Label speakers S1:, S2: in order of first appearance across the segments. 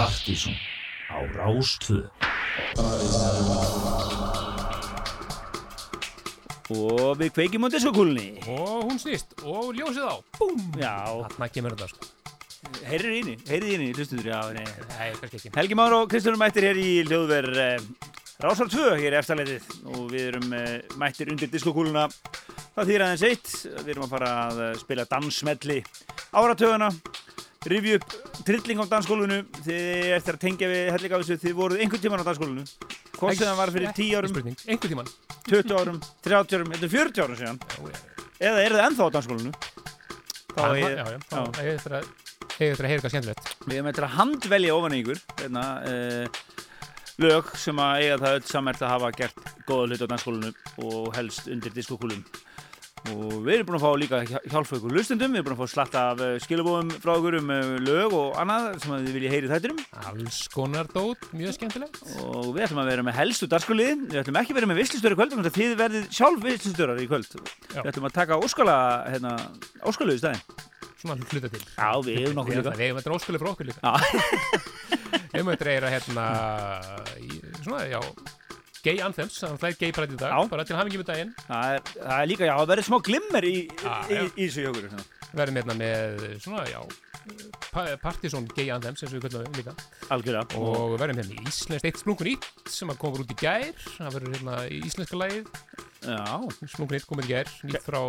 S1: Partíson á Rástvö
S2: Og við kveikjum á diskokúlunni.
S3: Og hún snýst og ljósið á. Búm
S2: Já,
S3: Þarna kemur þetta sko.
S2: Heyrir inni, heyrir inni, hlustundur, já, nei
S3: Nei, kannski ekki
S2: Helgi Már og Kristján mættir hér í hljóðver uh, Rásar 2 hér í eftirleitið og við erum uh, mættir undir diskokúluna. Það þýr aðeins eitt. Við erum að fara að uh, spila dansmelli áratöðuna rifju upp trilling á dansskólunu þið eftir að tengja við þessu þið voruð einhvern tíman á dansskólunu hvort sem það var fyrir 10 árum,
S3: Spurning, einhver tíman
S2: 20 árum, 30 árum, er 40 árum síðan. Eða eru þið ennþá á dansskólunu þá er
S3: ég eftir að ég eftir að heyra eitthvað skemmtilegt.
S2: Við hefum eftir að handvelja ofan ykkur hérna, uh, lög sem að eiga það öll samert að hafa gert góða hlut á dansskólinu og helst undir diskokúlum og við erum búin að fá líka hjá- hjálpa ykkur lustundum, við erum búin að fá slatta af uh, skilabóðum frá ykkur um uh, lög og annað sem að þið viljið heyri þættinum.
S3: Alls konar dót, mjög skemmtilegt.
S2: Og við ætlum að vera með helstu dagsskólið við ætlum ekki að vera með vislistöru kvöld þess að þið verðið sjálf vislistörar í kvöld.
S3: Já.
S2: við ætlum að taka óskala hérna, óskaluðu stæðin
S3: Svona hluta til.
S2: Já, við hefum nokkuð
S3: Við
S2: líka
S3: við hefum þetta óskulega frá okkur líka. Við hefum þetta í, já Gay anthems, þannig að það er gay prætt í dag
S2: Já.
S3: Bara til hafingi með daginn.
S2: Það er, það er líka, já, það verður smá glimmer í,
S3: Já,
S2: í,
S3: já.
S2: í þessu hjókur
S3: Verðum hérna með svona, já pa Partizón gay anthems, eins og við kallum við líka.
S2: Algjörlega.
S3: Og við verðum hérna í Íslensk eitt splungun ít sem koma út í gær. Það verður hérna í íslenska lagið.
S2: Já,
S3: Splungun ít komið í gær Nýtt frá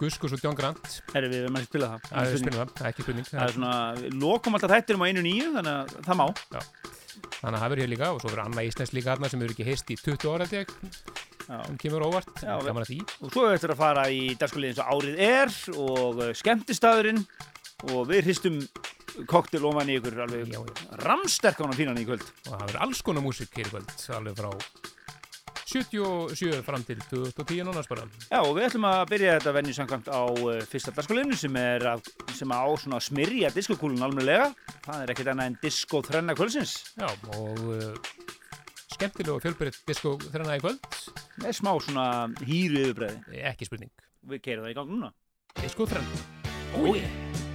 S3: Guskus og John Grant.
S2: Erum við með að spila það.
S3: Það er
S2: Spurning.
S3: spilum það, ekki spurning.
S2: Það er svona, við lokum alltaf þættirum á einu nýju þannig að það má
S3: Þannig að það verður hér líka og svo verður annað íslensk líka hérna sem hefur ekki heist í 20 ára
S2: Já.
S3: sem kemur óvart,
S2: Já, Og svo eftir að fara í dagsskólið eins og árið er og uh, skemmtistæðurinn og við hristum koktel ofan í ykkur alveg
S3: já.
S2: ramsterkan og fínan í kvöld.
S3: Og það verður alls konar músík hér í kvöld alveg frá 77 fram til 2010 nánast bara
S2: Já, og við ætlum að byrja þetta venju samkvæmt á uh, fyrsta dagsskóliðinu sem er að, sem á svona að smyrja diskokúlun almennilega. Það er ekkert annað en disko þrenna kvöldsins.
S3: Já, og uh, skemmtileg og fjölbyrðið disko þrenna í kvöld.
S2: Með smá svona hýru yfirbreði
S3: ekki spurning,
S2: Við keirum það í gang núna.
S3: Disko þrenna.
S2: Ói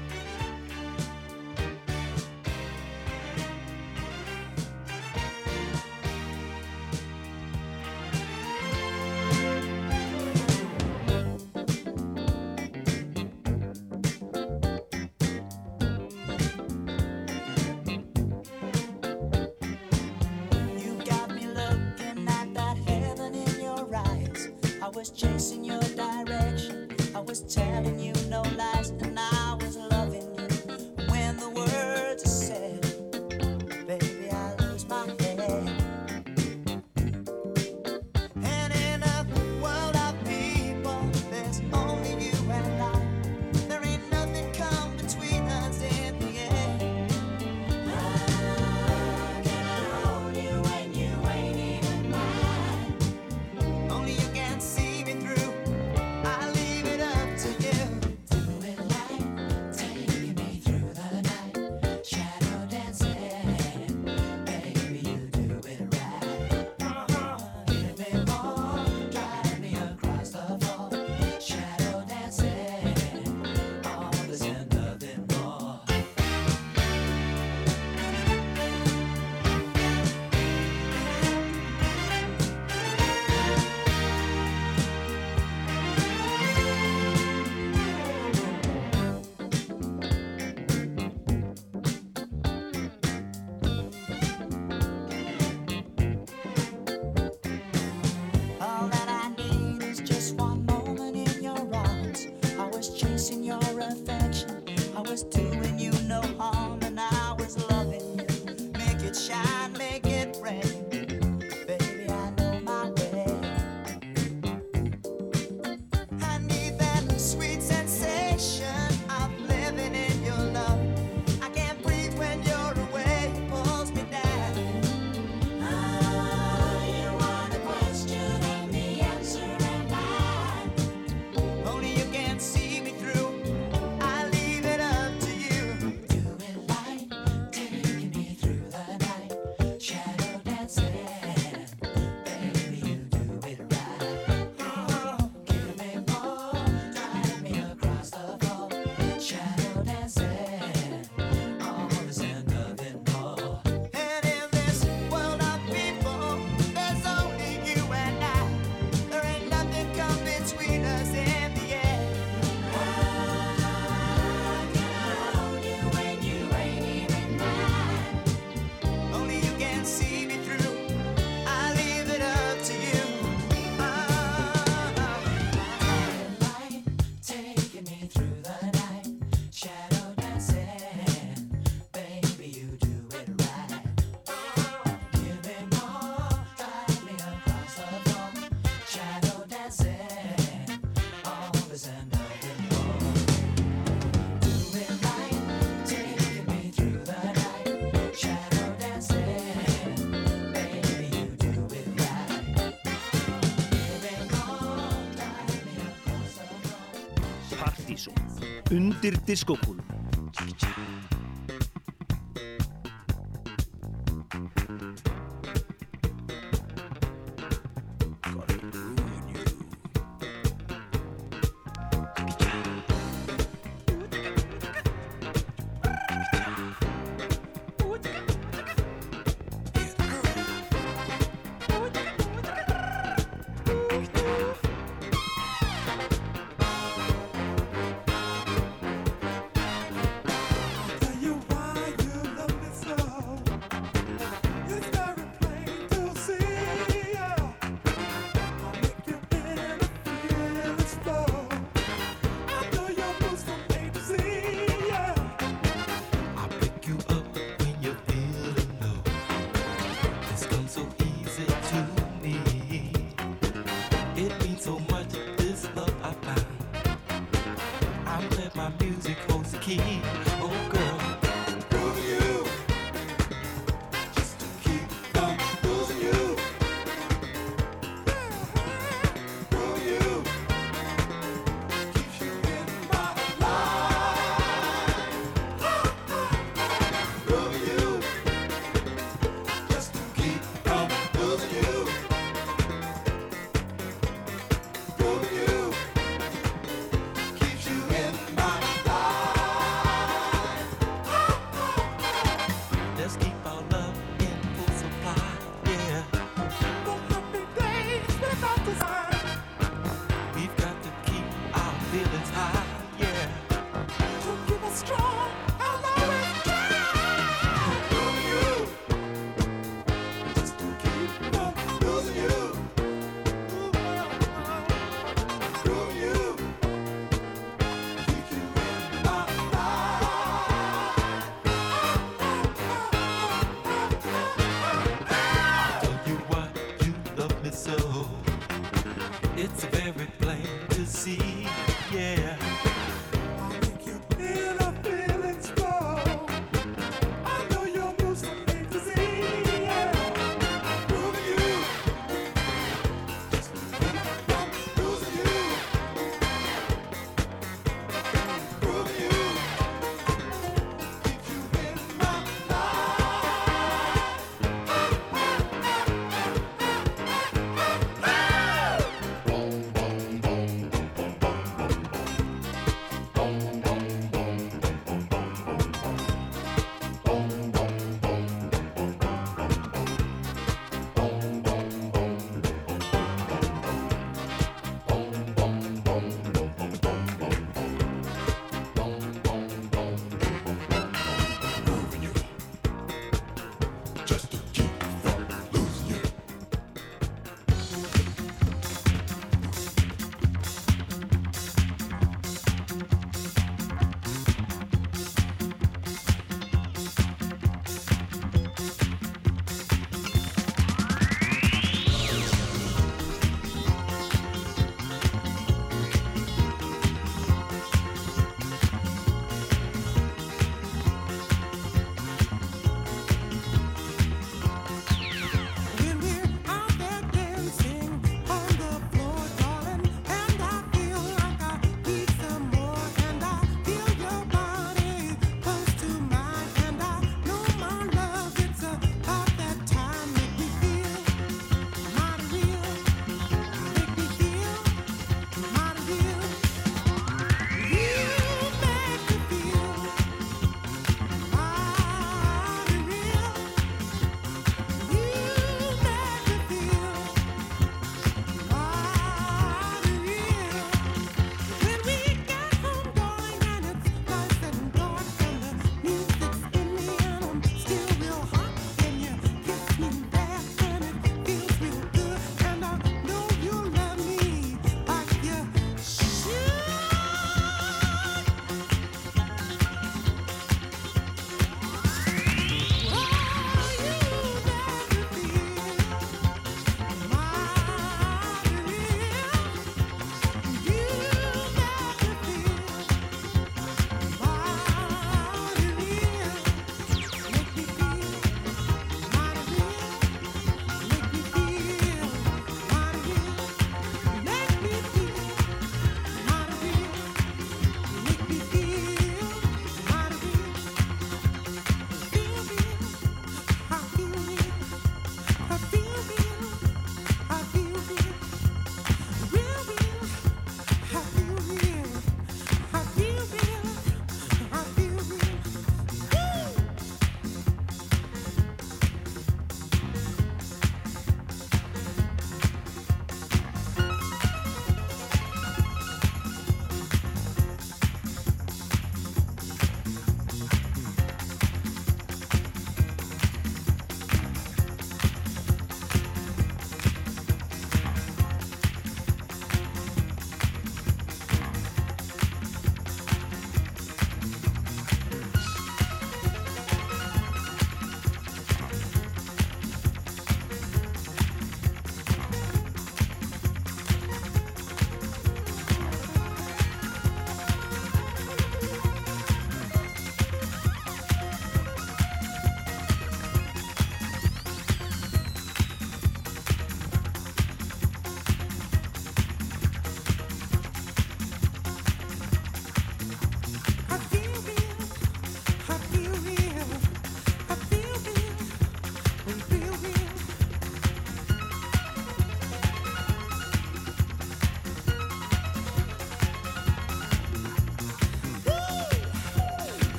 S4: undir diskokúlum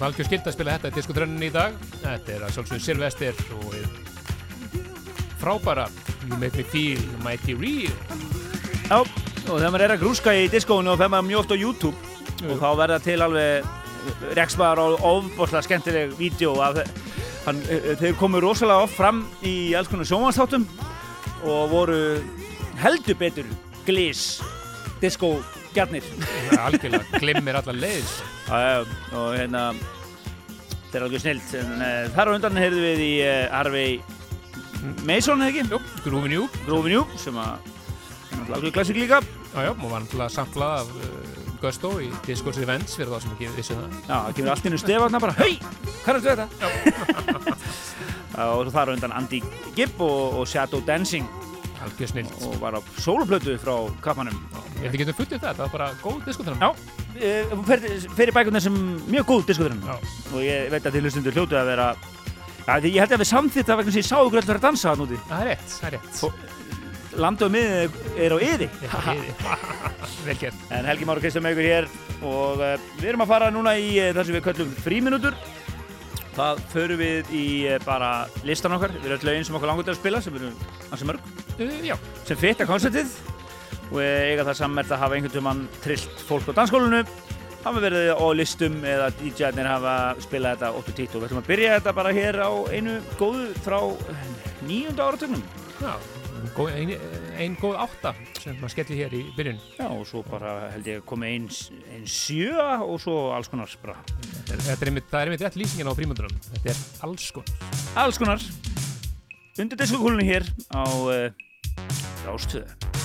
S3: náttúrulega algjör skild að spila þetta í diskotrönninni í dag. Þetta er að sjálfsögðu Sylvester og frábæra You Make Me Feel Mighty Real.
S2: Já, og þegar maður er að grúska í diskóinu og fer maður mjög oft á YouTube
S3: Jú.
S2: og þá verða til alveg reksmaður og ofbúrslega skemmtileg vídeo af hann, eh, þeir komu rosalega oft fram í alls konar sjónvarsþáttum og voru heldur betur glís diskó gjarnir
S3: Það er algjörlega glimmir allar leiðis.
S2: Og hérna þetta er alveg snilt en uh, þar á undan heyrðum við í uh, Harvey Mason, eða ekki?
S3: Jú, Groovin' You.
S2: Grófin Jú, sem að alveg klassik líka
S3: Já, já, og var náttúrulega samplað af uh, Gusto í Discourse Events fyrir þá sem ekki vissu það.
S2: Já, það kemur allt inn í stefarna bara Hei, hvað er þetta? Og þar á undan Andy Gibb og, og Shadow Dancing
S3: Algjör snilt.
S2: og var á sóluplötu frá kappanum
S3: ekki getum fullið þetta, það var bara góð diskotrönn.
S2: Já, eh, fer, í bækurnar sem mjög góð diskoturinn
S3: Já.
S2: og ég veit að þið hlustundur hljótu að vera því ég held að við samþýtt að vegna sem ég sá ykkur alltaf að dansa hann úti
S3: Það er rétt, það er rétt.
S2: Og miðið er á yði
S3: Vel gert.
S2: En Helgi Már og Kristján ykkur hér og uh, við erum að fara núna í uh, það sem við köllum fríminútur. Það förum við í uh, bara listan okkar, við erum öll lögin sem okkur langur til að spila, sem eru hansi mörg,
S3: Uh,
S2: sem fitta konceptið. Og uh, eiga það sammert að hafa einhvern tímann trillt fólk á dansskólinu, hafa verið á listum eða DJ-arnir hafa spilað þetta 8 títt og við ætlum að byrja þetta bara hér á einu góðu frá nýjunda áratögnum.
S3: já. Góð, ein, góð átta sem maður skelli hér í byrjun.
S2: Já, og svo bara held ég komið einn ein sjö og svo alls konar bara
S3: Þetta þetta einmitt, það er einmitt rétt lýsingin á frímundunum. Þetta er alls konar.
S2: alls konar undir diskokúlunni hér á uh, Rástöðu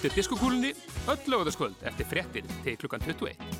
S4: undir diskokúlunni öll lögðarskvöld eftir fréttir til klukkan 21.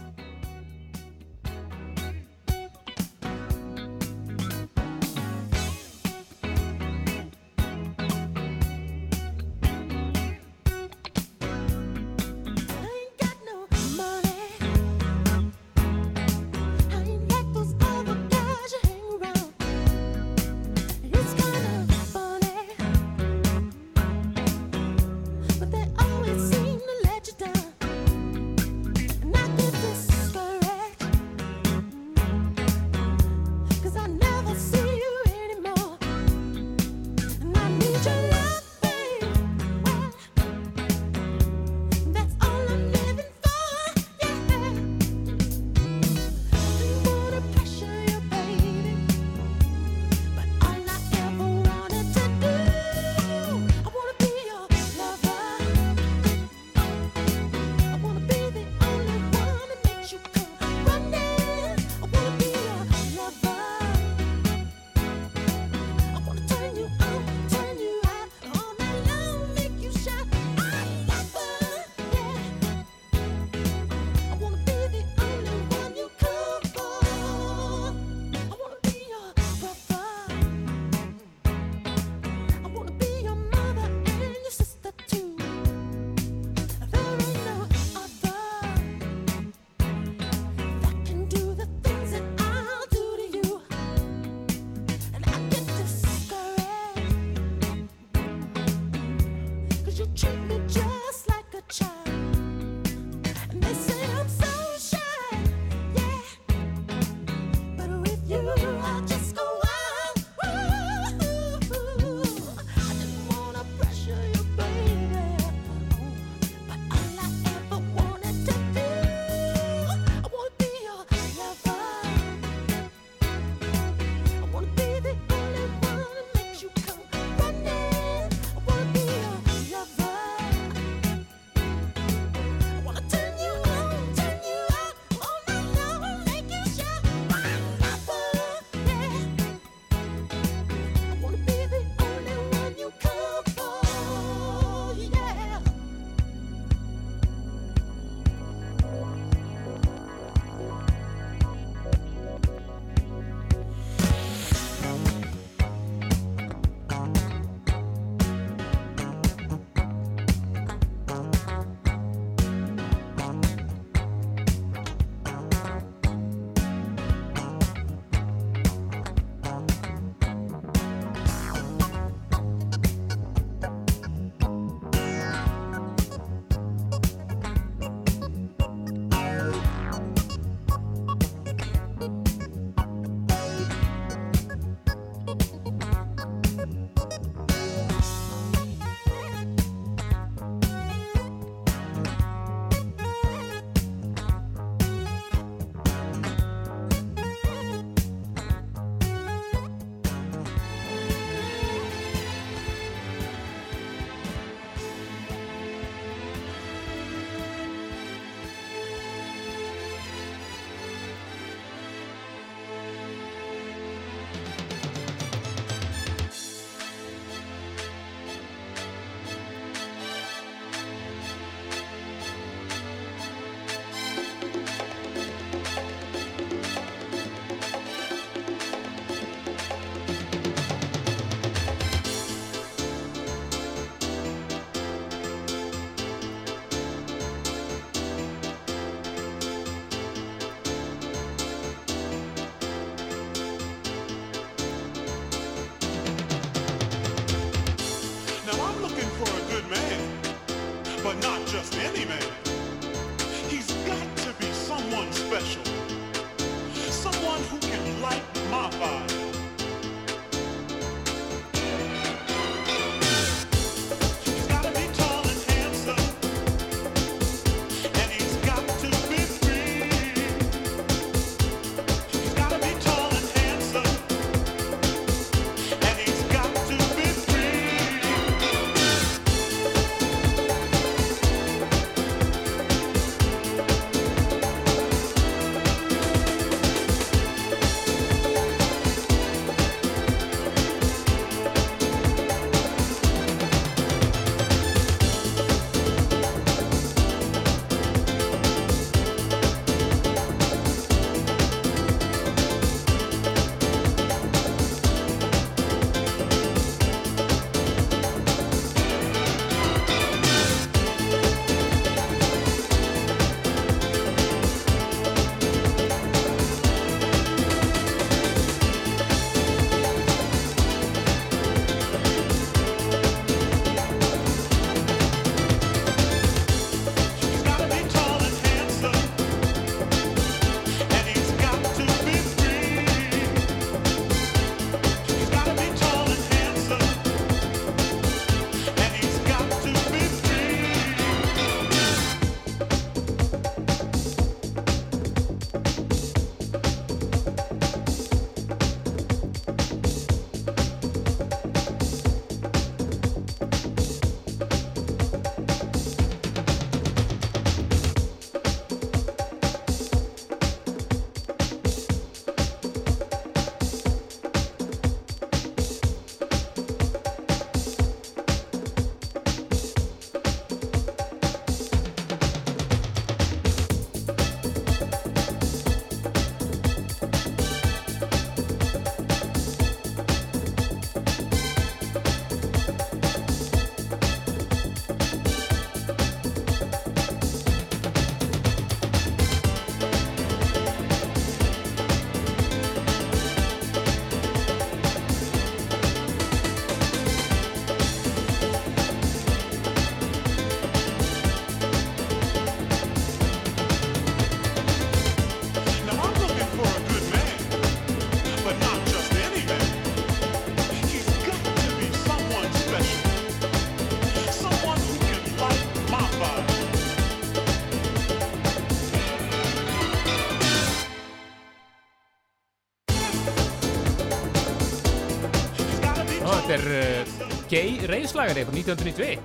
S3: gay reyðslagari frá 1991.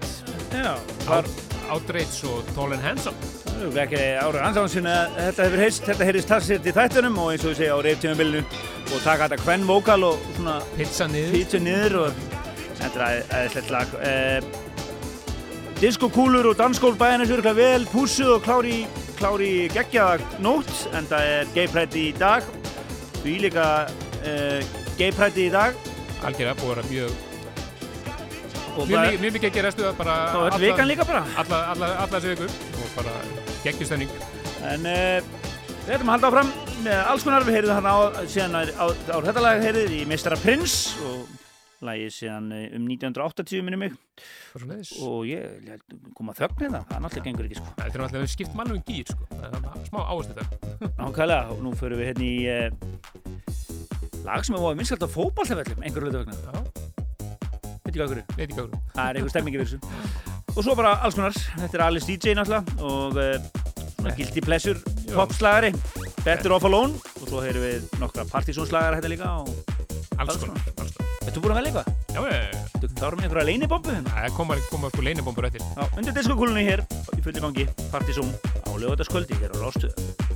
S2: Já, var
S3: Outrage og Tall and Handsome.
S2: Það er ekki ára ansáðan sinna að þetta hefur heyrst, þetta heyrist tassið í þættunum og eins og við segja á reyftímabilinu og taka þetta kvenn vókal og svona
S3: Pizza niður.
S2: pítsu niður og þetta er aðeinslegt lag. Eh, Diskokúlur og dansskól bæðinnes virkulega vel pússuð og klári, klári geggjaða nótt en það er geiprætti í dag því líka eh, geiprætti í dag
S3: Algjörða búið að vera mjög, mjög, mjög, mjög mikið að gera stuða bara
S2: öll vikan líka bara
S3: alla, alla, alla þessu viku og bara geggjustönding.
S2: En uh, við ætlum að halda áfram með alls konar, við heyrðum hann á, síðan á, á, á þetta lag heyrðið í Mistara Prince og lagið síðan eh, um 1980 minni mig
S3: Og
S2: ég held að þögn hérna, það náttúrulega gengur ekki sko.
S3: Þetta er náttúrulega skipt mannum gýr, sko. Það er smá áherslu þetta.
S2: Nákvæmlega, og nú förum við hérna í uh, lag sem er ofið minnskalt á fótballtafellum, einhverju hlutu vegna.
S3: Já,
S2: Veit ekki hverju?
S3: veit ekki hvað.
S2: Það er einhver stemming yfir þessu. Og svo bara alls konar, þetta er Alice DJ náttúrulega og uh, svona Guilty Pleasure popslagari, Better Off Alone og svo heyrum við nokkra partysónslagara hérna líka og
S3: Alls konar. Alls konar.
S2: Ertu búin að velja eitthvað?
S3: Já, ég,
S2: Þú klárum með einhverja leinibombu hérna?
S3: það koma, koma sko leinibombur eftir.
S2: Já, undir diskokúlunni hér í fulli gangi, partysón á lögataskvöldi hér á Rástuðu.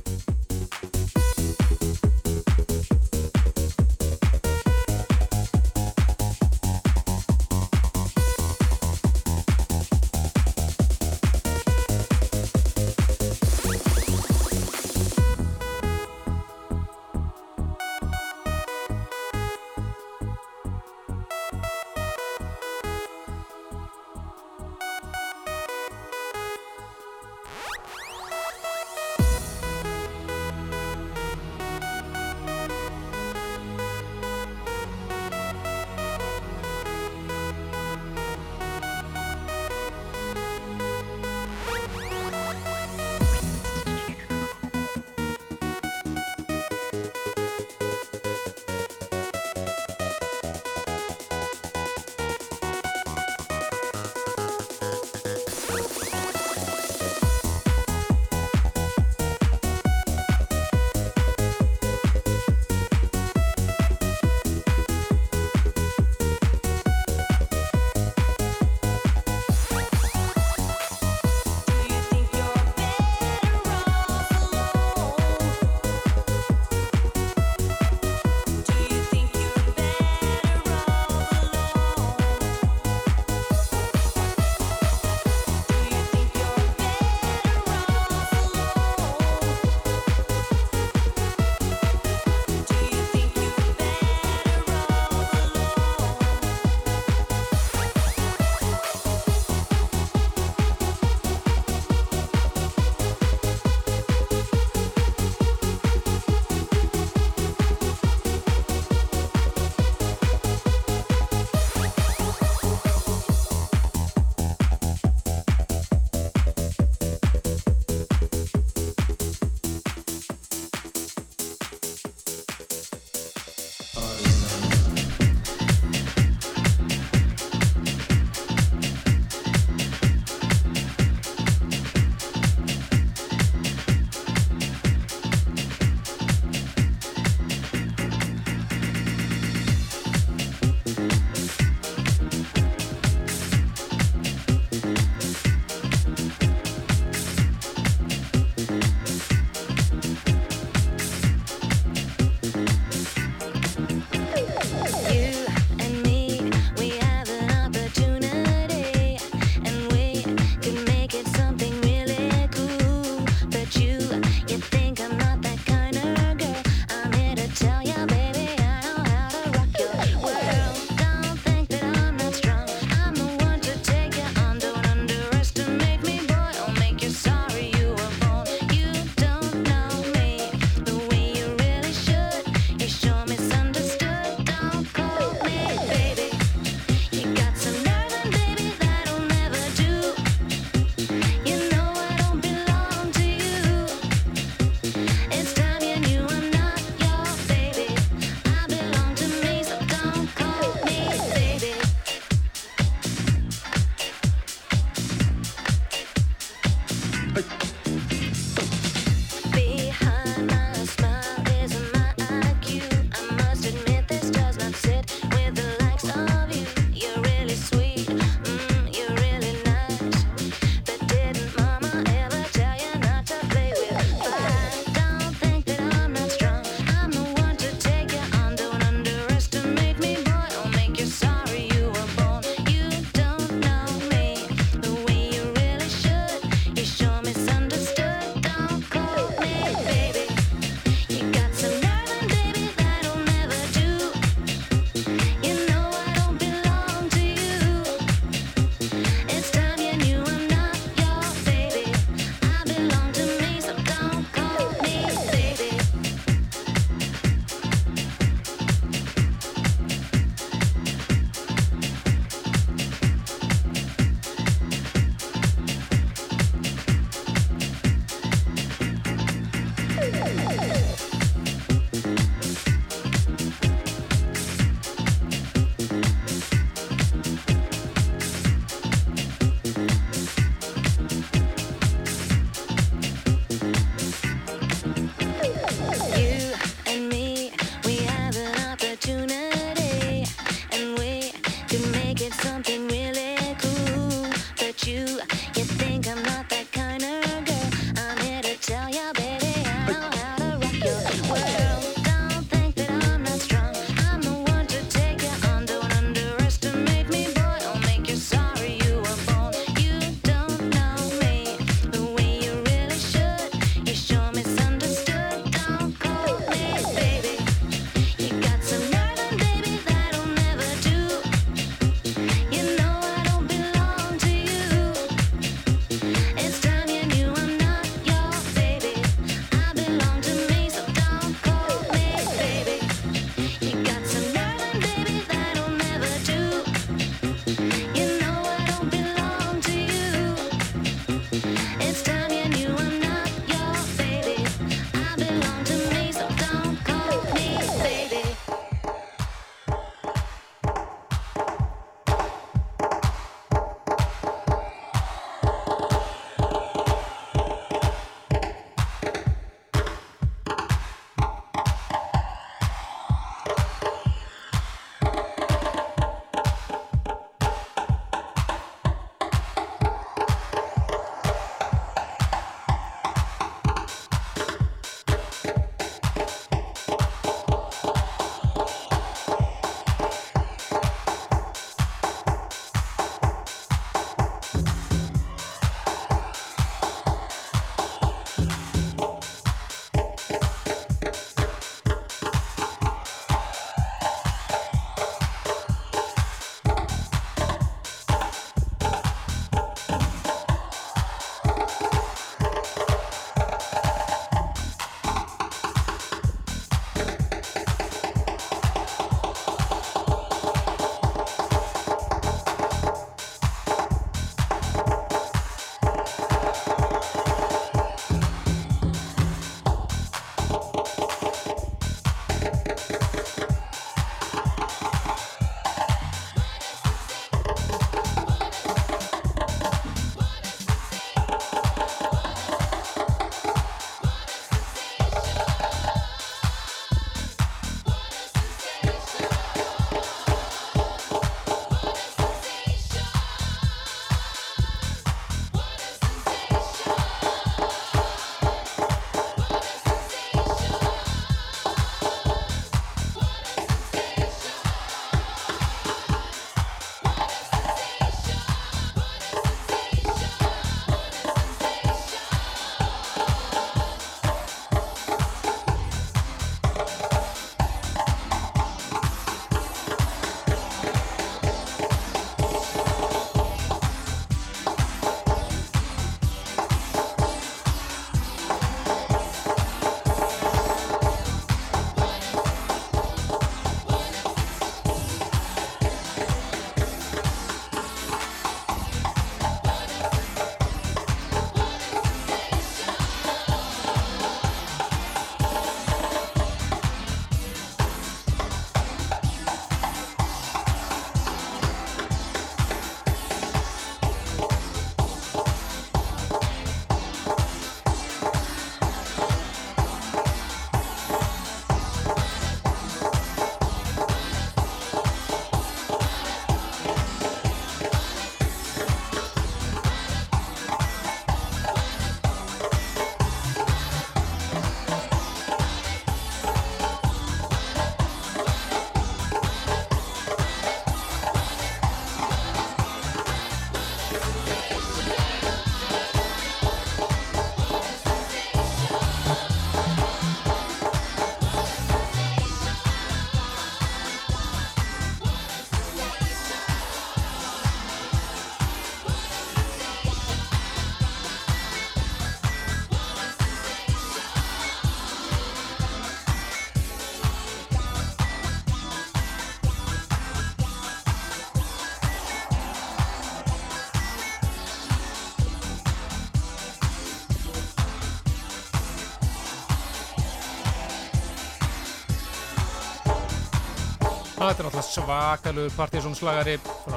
S3: Þetta er náttúrulega svakalur partysónslagari frá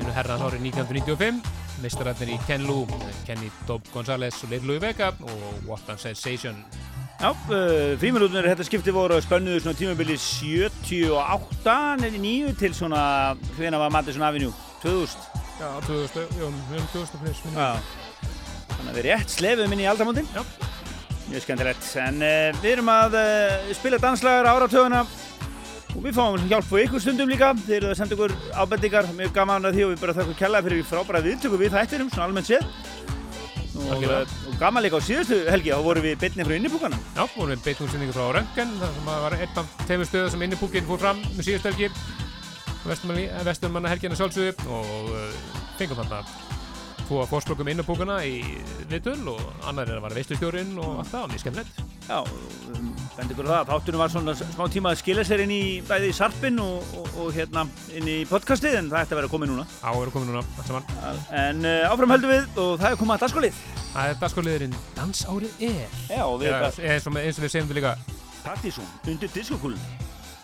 S3: innu herrans árið 1995 Mistararnir í Ken Lou, Kenny Dobb González og Little Louis Vega og What a Sensation
S2: Já, uh, fríminútur þetta skipti voru spönnuðu svona tímabili 78, neði 9 til svona, hvena var Madison Avenue? 2000?
S3: Já, 2000, já, við erum 2000 plus.
S2: Þannig að við rétt slefum inn í aldamótin.
S3: Já.
S2: Mjög skemmtilegt. En uh, við erum að uh, spila danslagar áratöguna og við fáum hjálp á ykkur stundum líka. Þeir eru að senda ykkur ábendingar, mjög gaman að því og við bara þakka kjallaði fyrir frábæra viðtöku við þættinum, svona almennt séð. Og, uh, og gaman líka á síðustu helgi, þá vorum við beinni frá innibúkana.
S3: Já, vorum við beitt útsendingu frá Röngen þar sem að var einn af tveimur stöðu sem innipúkin fór fram með síðust helgi Vesturmanna helgina sjálfsögðu og uh, fengum þarna tvo fórspökkum innipúkana í vitul og annar er að vara veistustjórinn og allt það, mjög skemmtilegt
S2: Já, bendi ykkur það. Þáttunum var svona smá tíma að skila sér inn í bæði sarpin og, og, og hérna inn í podcastið en það ætti að vera komið núna.
S3: Á eru komið núna allt saman
S2: En uh, áfram höldum við og það er komið að dagskólið.
S3: Það er dagskóliðurinn Dansárið er
S2: Já, við
S3: Já,
S2: erum
S3: og, eins og við segjum við líka
S2: Partysón, undir diskokúlun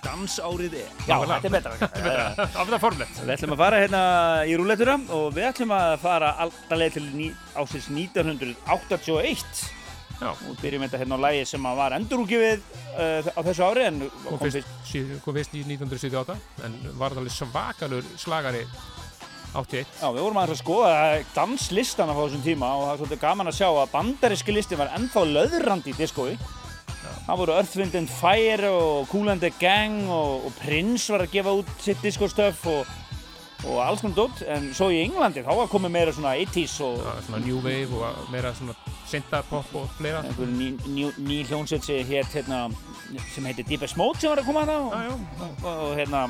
S2: Dansárið er Já,
S3: Nákvæmlega.
S2: þetta er betra
S3: þetta formlegt
S2: Við ætlum að fara hérna í rúletura og við ætlum að fara alltaf leið til ní, ásins 1981
S3: Já,
S2: og byrjum þetta hérna á lægi sem var endurúkifið uh, á þessu ári en
S3: kom
S2: kom
S3: fyrst, sí- kom fyrst í 1978 en var alveg svakalur slagari 81
S2: Já, við vorum aðeins að skoða danslistana á þessum tíma og það er svolítið gaman að sjá að bandaríski listin var ennþá löðrandi í diskói. Það voru Earth, Wind and Fire og Kool and the Gang og, og Prince var að gefa út sitt diskostöf og, og alls konar dótt. En svo í Englandi þá var komið meira svona 80s og
S3: Já, svona New Wave og meira svona synthpop og fleira
S2: einhver ný, ný, ný hljónsett sem, hét, hérna, sem heitir Deepest Mode sem var að koma að
S3: já,
S2: og, og, og hérna.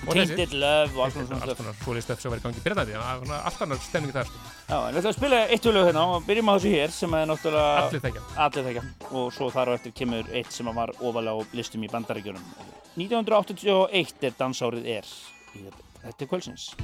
S2: Tainted Love og alls konar svona
S3: alls
S2: stöf.
S3: konar svoleið stöf sem var í gangi í Breitlandi það var svona allt annar stemningi þar sko.
S2: Já, en við ætlum að spila eitt lög hérna og byrjum á þessu hér sem er náttúrulega
S3: allir þekkja
S2: Allir þekkja og svo þar á eftir kemur eitt sem var ofalega á listum í bandaríkjunum 1981 er dansárið er í þetta er kvölsins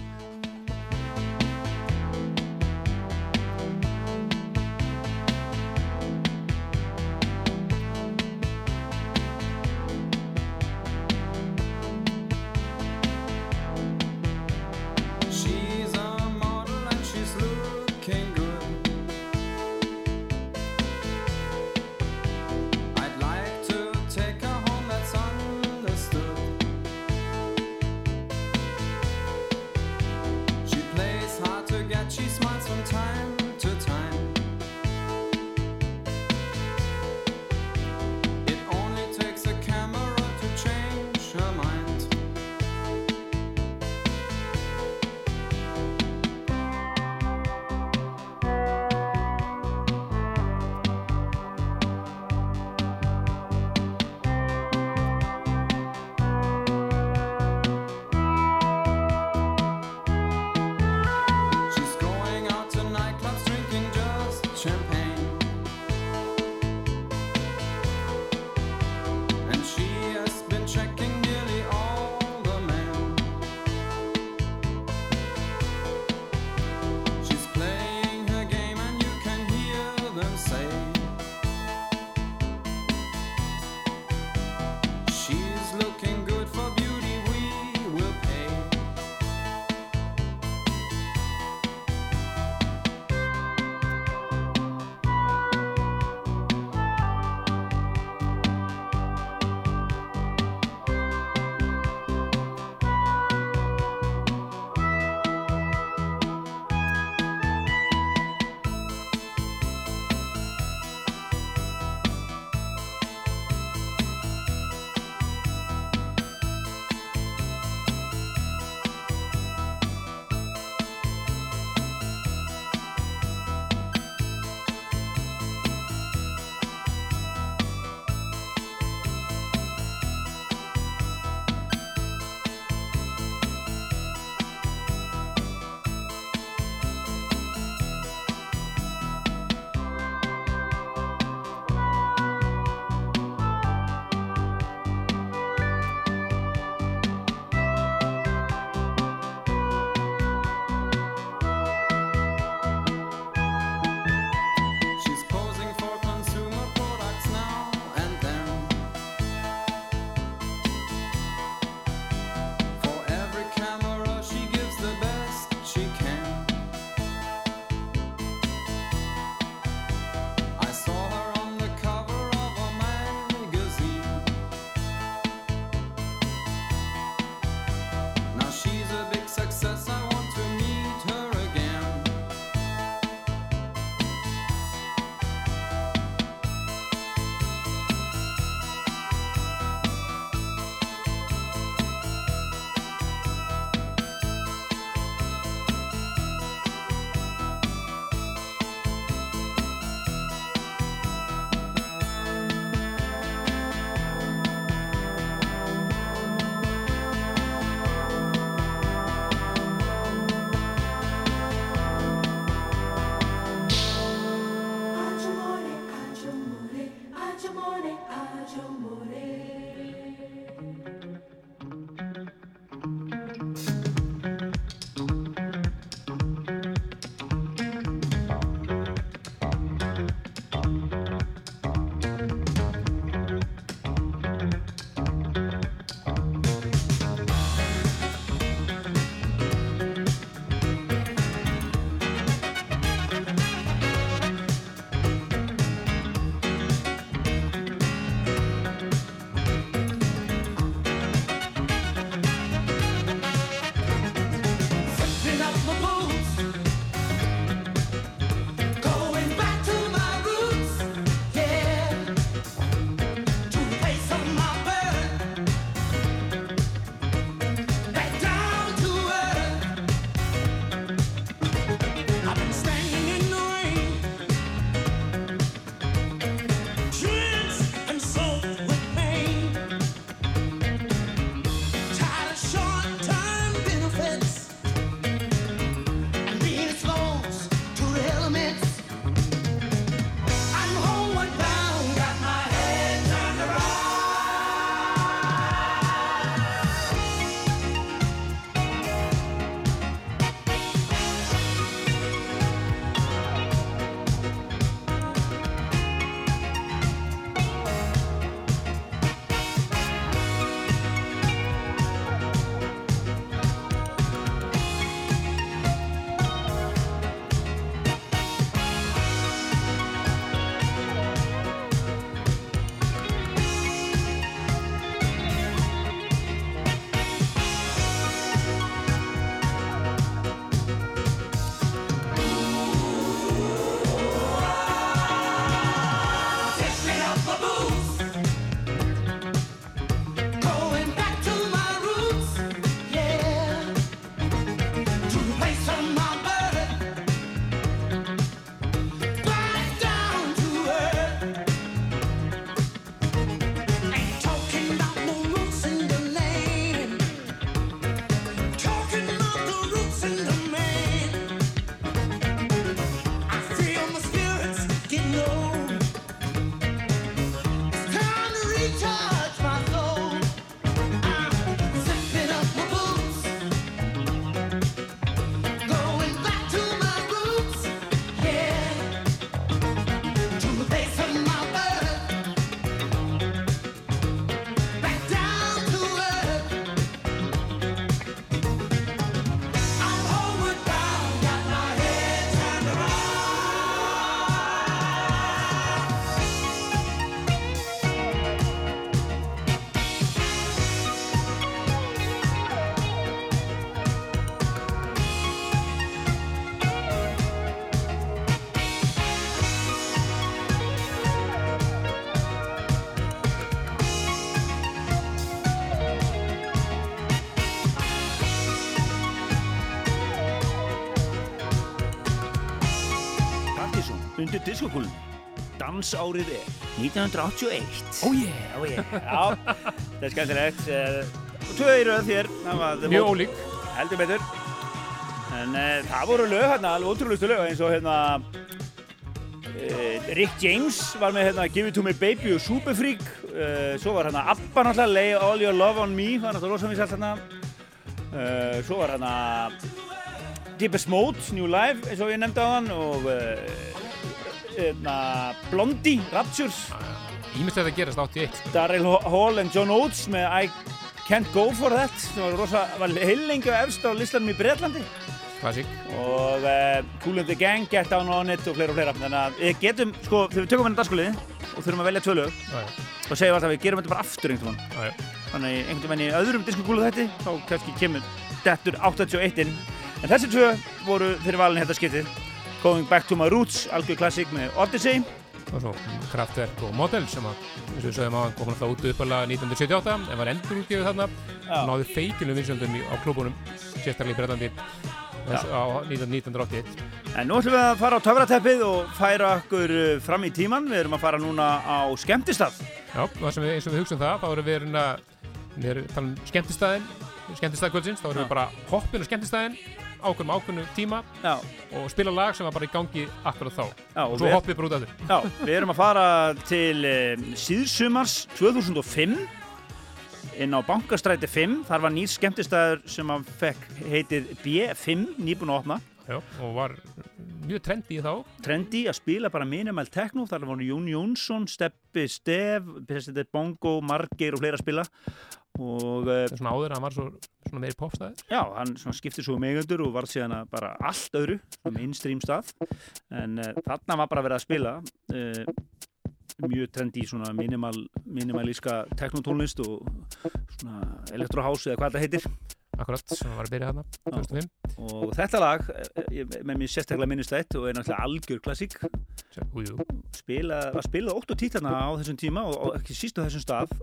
S2: undir diskokúlun. Dansárið er 1981.
S3: Oh yeah!
S2: Oh yeah. Já, það er skemmtilegt. Eh, í röð þér. það
S3: Mjög ólík.
S2: Heldur betur. En uh, það voru lög hérna, alveg ótrúlustu lög eins og hérna uh, Rick James var með hérna Give It To Me Baby og Superfreak uh, svo var hérna Abba náttúrulega Lay All Your Love On Me var náttúrulega rosamins allt hérna svo var hérna Deepest Mode, New Life eins og ég nefndi á hann og hérna Blondie, Raptures.
S3: Ímyndstætt að gerast 81.
S2: Daryl Hall and John Oates með I Can't Go For That sem var, rosa, var heilengi efst á listanum í Breitlandi
S3: Klassík.
S2: og uh, Cool and the Gang, Get Down On It og fleira og fleira. Þannig að við getum, sko, þegar við tökum henni dagskuliði og þurfum að velja tvö lög og segjum alltaf að við gerum þetta bara aftur einhvern veginn þannig einhvern veginn í öðrum diskokúlu þætti þá kannski kemur dettur 81 inn. En þessi tvö voru fyrir valin þetta skiptið Going Back to My Roots, algjör klassík með Odyssey.
S3: Og svo Kraftwerk og Model sem að, eins og við sögum á, kom alltaf út uppalega 1978 en var endur útgefið þarna. Og náði feikinu vinsjöldum á klúbunum sérstaklega í Breitlandi á 1981.
S2: En nú ætlum við að fara á töfrateppið og færa okkur uh, fram í tíman. Við erum að fara núna á skemmtistað.
S3: Já, og við, eins og við hugsaum það, þá erum við erum að, að tala um skemmtistæðin, skemmtistæðkvöldsins, þá erum við bara hoppin á skemmtistæðin, ákveðum ákveðnum tíma
S2: Já,
S3: og spila lag sem var bara í gangi akkurat þá.
S2: já,
S3: Og svo
S2: við
S3: bara út af þér.
S2: já, við erum að fara til um, síðsumars 2005 inn á Bankastræti 5. Þar var nýr skemmtistæður sem að fekk heitið B5, nýbúin að opna.
S3: Já, og var mjög trendi í þá.
S2: Trendi að spila bara minimal techno. Þar var Jón Jónsson, Steppi Stef, Bongo, Margeir og fleira að spila. Og
S3: Það er svona áður að hann var svo, svona meiri popstæður.
S2: Já, hann skipti svo um eigendur og varð síðan bara allt öðru, mainstream stað en uh, þarna var bara verið að spila uh, mjög trendi svona minimal, minimalíska teknotónlist og svona elektrohouse eða hvað þetta heitir
S3: Akkurat, sem var að byrja þarna, 2005.
S2: og þetta lag, eh, með mér sérstaklega minnistætt og er náttúrulega algjör klassík. Spila, var spilað ótt og títt þarna á þessum tíma og, og ekki síst á þessum stað.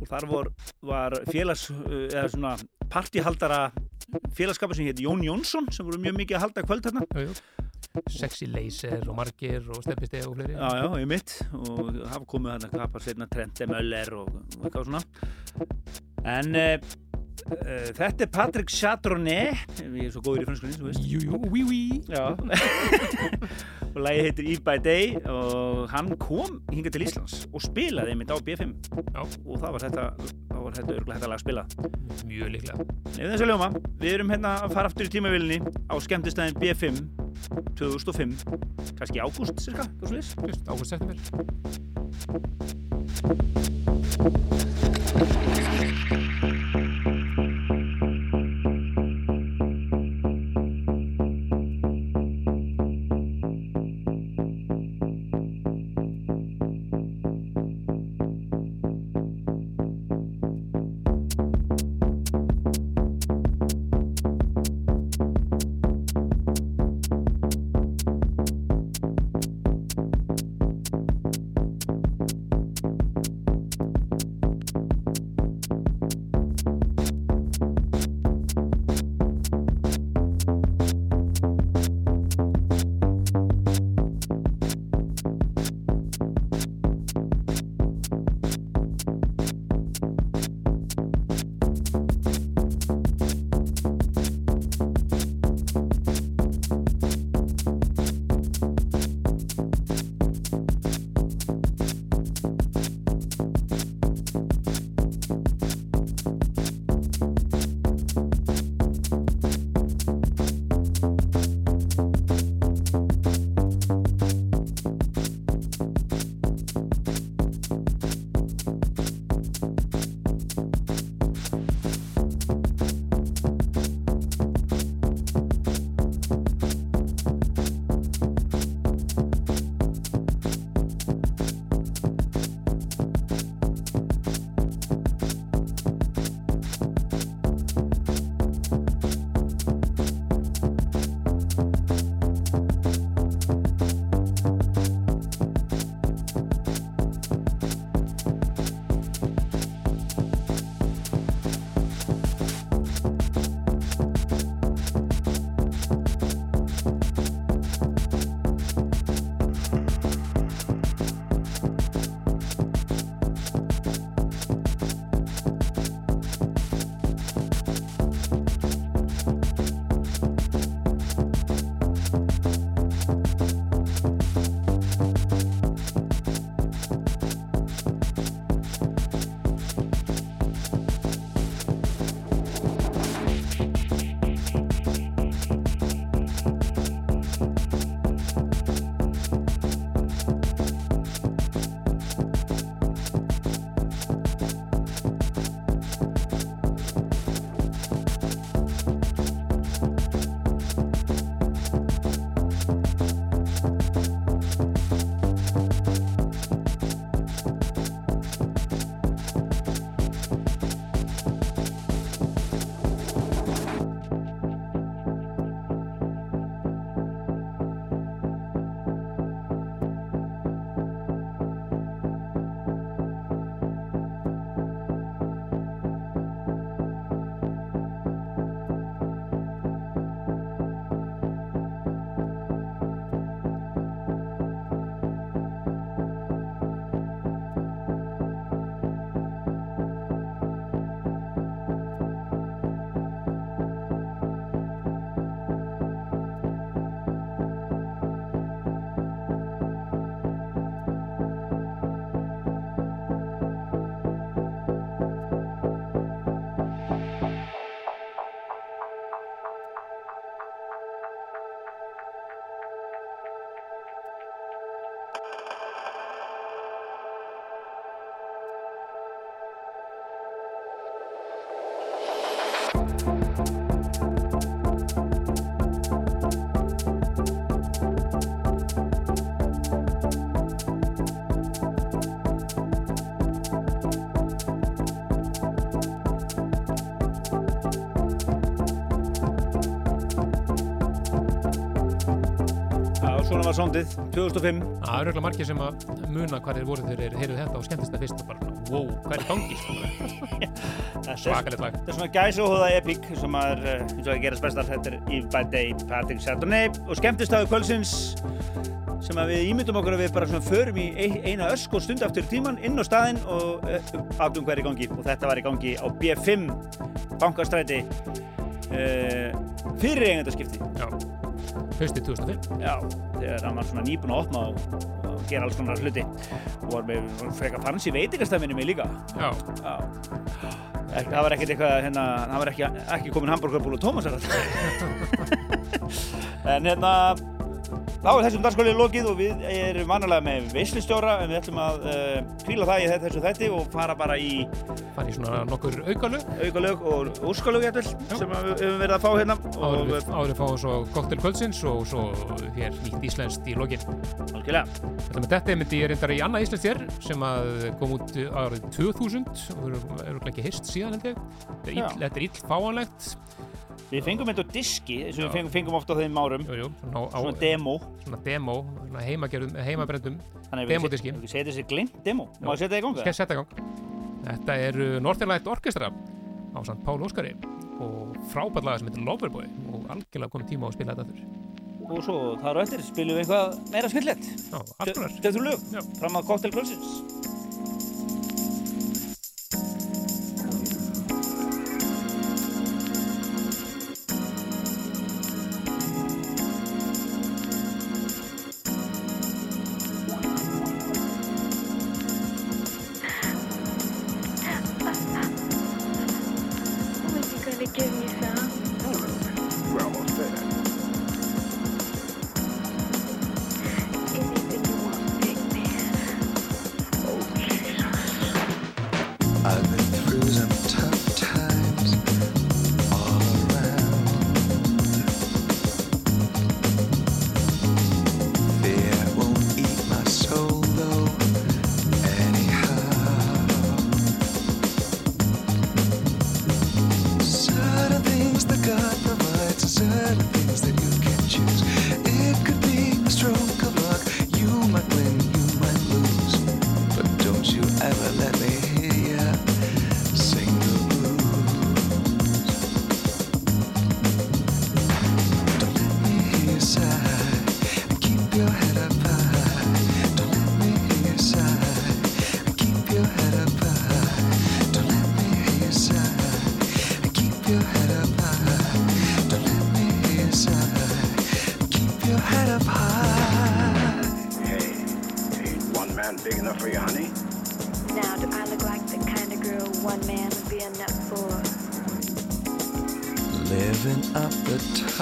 S2: Og þar vor, var félags uh, eða svona partihaldara félagskapur sem hétt Jón Jónsson sem voru mjög mikið að halda kvöld
S3: jú. Sexy Laser og Margir og Steppi Stef og fleiri.
S2: Já, já, ég mitt og hafa komið þarna hvað bara setna Trente Möller og, og eitthvað svona. En uh, þetta er Patrick Chardonnay. Ég er svo góður í franskunni, þú veist.
S3: Jú, jú, oui, oui.
S2: Já. Og lagi heitir Eat by Day og hann kom hingað til Íslands og spilaði einmitt á B5
S3: Já.
S2: og það var þetta þá var þetta örgulega lag að spila.
S3: Mjög líklega.
S2: Nefnir þess að ljóma, við erum hérna að fara aftur í tímavillinni á skemmtistæðin B5 2005 kannski ágúst, cirka, hvað svo leys
S3: Fyrst, ágúst september.
S2: gamla sándið, 2005
S3: Það eru regla margir sem að muna hvað þeir voru þegar þeir heyrðu þetta og skemmtist það fyrst og bara, wow, hvað er gangi? Svakalegt lag.
S2: Þetta er svona gæsuhóða epic sem er, uh, eins og að gerast bestar, þetta er Eve by Day, Patrick Chardonnay og skemmtistaðu kvöldsins sem að við ímyndum okkur að við bara svona förum í ein- eina ösk og stund aftur tíman inn á staðinn og uh, aftum hver í gangi og þetta var í gangi á B5 bankastræti uh, fyrir eigendaskipti
S3: Já, haustið 2005.
S2: Já, þegar hann var svona nýbúin að opna og, og gera alls konar hluti og var með frekar fancy veitingastæminni mig líka
S3: Já,
S2: Já. Ek, það var ekkert eitthvað, hérna, það var ekki, ekki komin hambúrgarbúl og tómasar En hérna, þá er þessum dagskólið lokið og við erum vanalega með veislistjóra en við ætlum að uh, kvíla það í þessu þætti og fara bara í
S3: fann ég svona nokkur aukalög
S2: aukalög og úrskalög jætvel sem við höfum verið að fá hérna og
S3: við, áður við fáum svo koktel kvöldsins og svo hér nýtt íslenskt í lokin.
S2: algjörlega
S3: Þetta með þetta myndi ég reyndar í annað íslenskt hér sem að kom út árið 2000 og eru ekki hist síðan held ég. Þetta er ill fáanlegt.
S2: Við fengum þetta á diski eins og við fengum, ofta á þeim árum
S3: Jú, jú, svona, á,
S2: svona demo
S3: svona demo, svona heimagerðum, heimabrendum.
S2: Þannig
S3: Demodiski.
S2: Við setja þessi glimt demo Má ég setja það í ganga?
S3: Skal setja í gang. Þetta eru Northernlight Orchestra á samt Pál Óskari og frábært laga sem heitir Loverboy og algjörlega komið tíma á að spila þetta aftur.
S2: Og svo þar á eftir spilum við eitthvað meira skemmtilegt
S3: Já, allt konar.
S2: Stöður lög
S3: Já.
S2: Fram að Cocktail Kvöldsins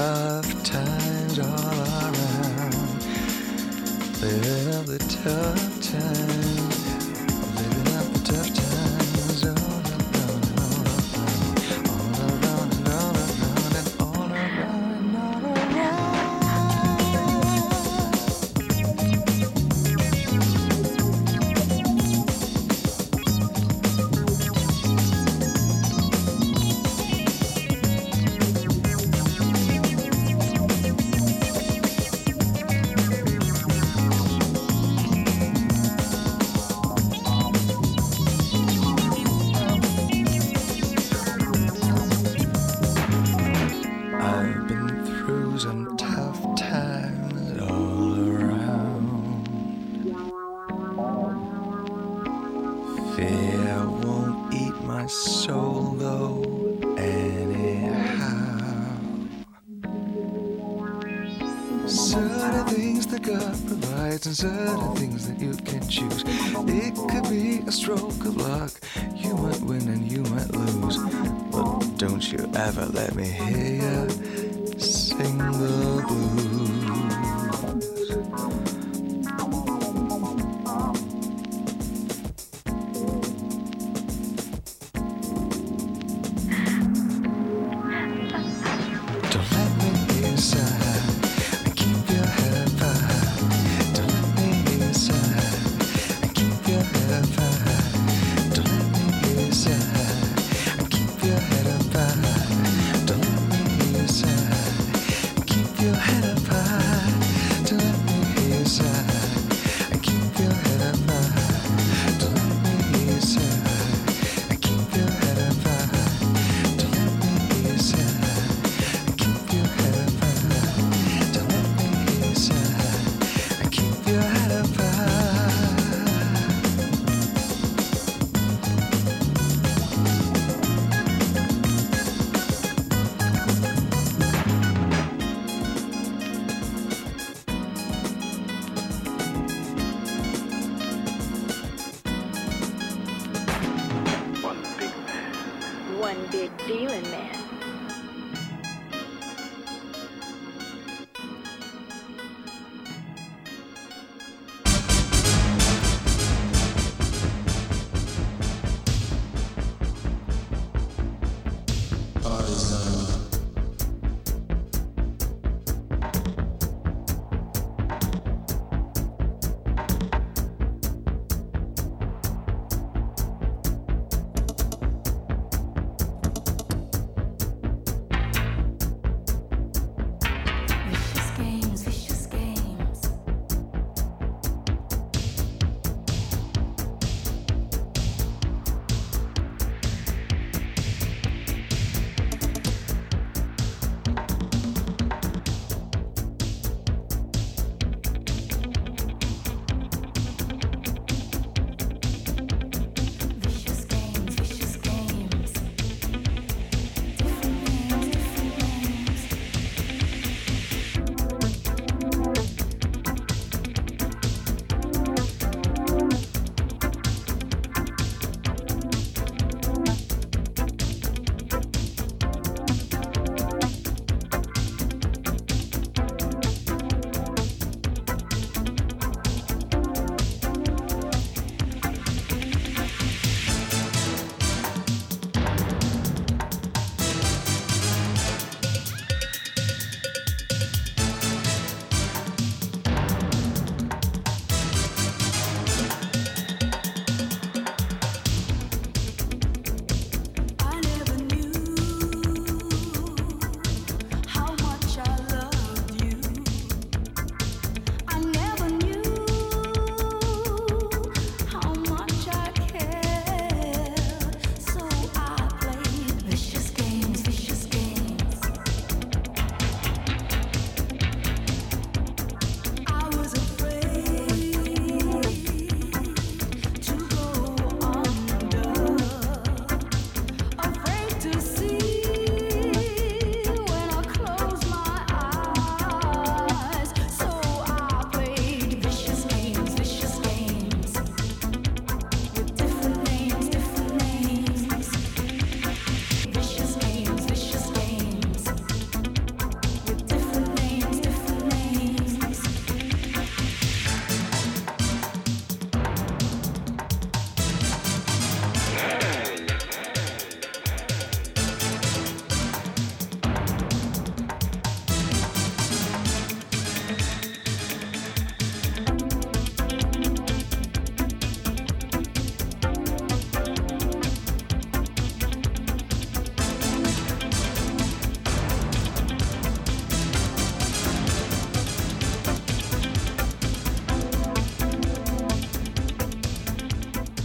S5: tough times all around. Living up the tough and certain things that you can choose. It could be a stroke of luck. You might win and you might lose. But don't you ever let me hear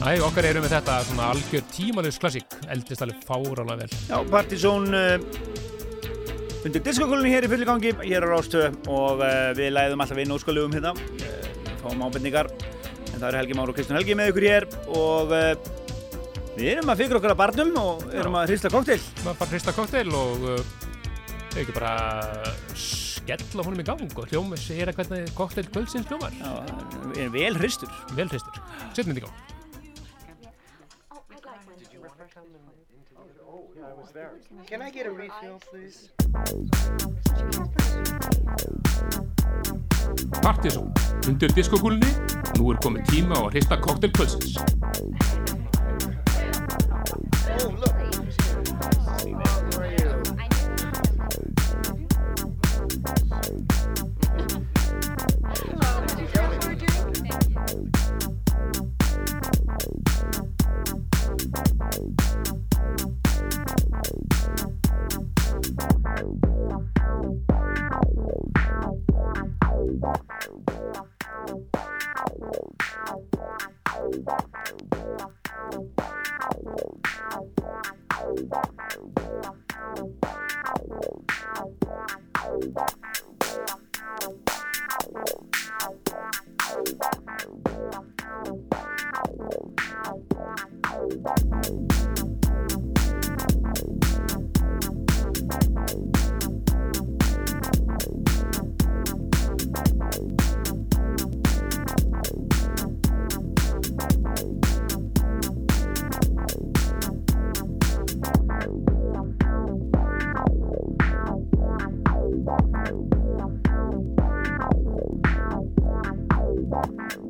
S3: Æ, okkar eru með þetta svona algjör tímalus klassík, eldist alveg fárálega vel.
S2: Já, Partizón uh, undir diskokólunni hér í fulli gangi, hér á Rástöð og uh, við læðum alltaf inn óskalugum hérna, uh, fáum ábendingar, en það eru Helgi Már og Kristján Helgi með ykkur hér og við erum að fikra okkar að barnum og erum að hrista kokteil.
S3: Maður bara hrista kokteil og ekki bara skella honum í gang og hljóma sér að hvernig kokteil kvöldsins hljómar.
S2: Já, við erum vel hristur.
S3: Vel hristur. Setjum þetta í gang.
S6: Can I get a refill, please?
S3: Partizón, undir diskokúlunni, nú er komin tíma á að hrista kokteil kvöldsins.
S6: Oh, look.
S7: Bye.
S5: Bye.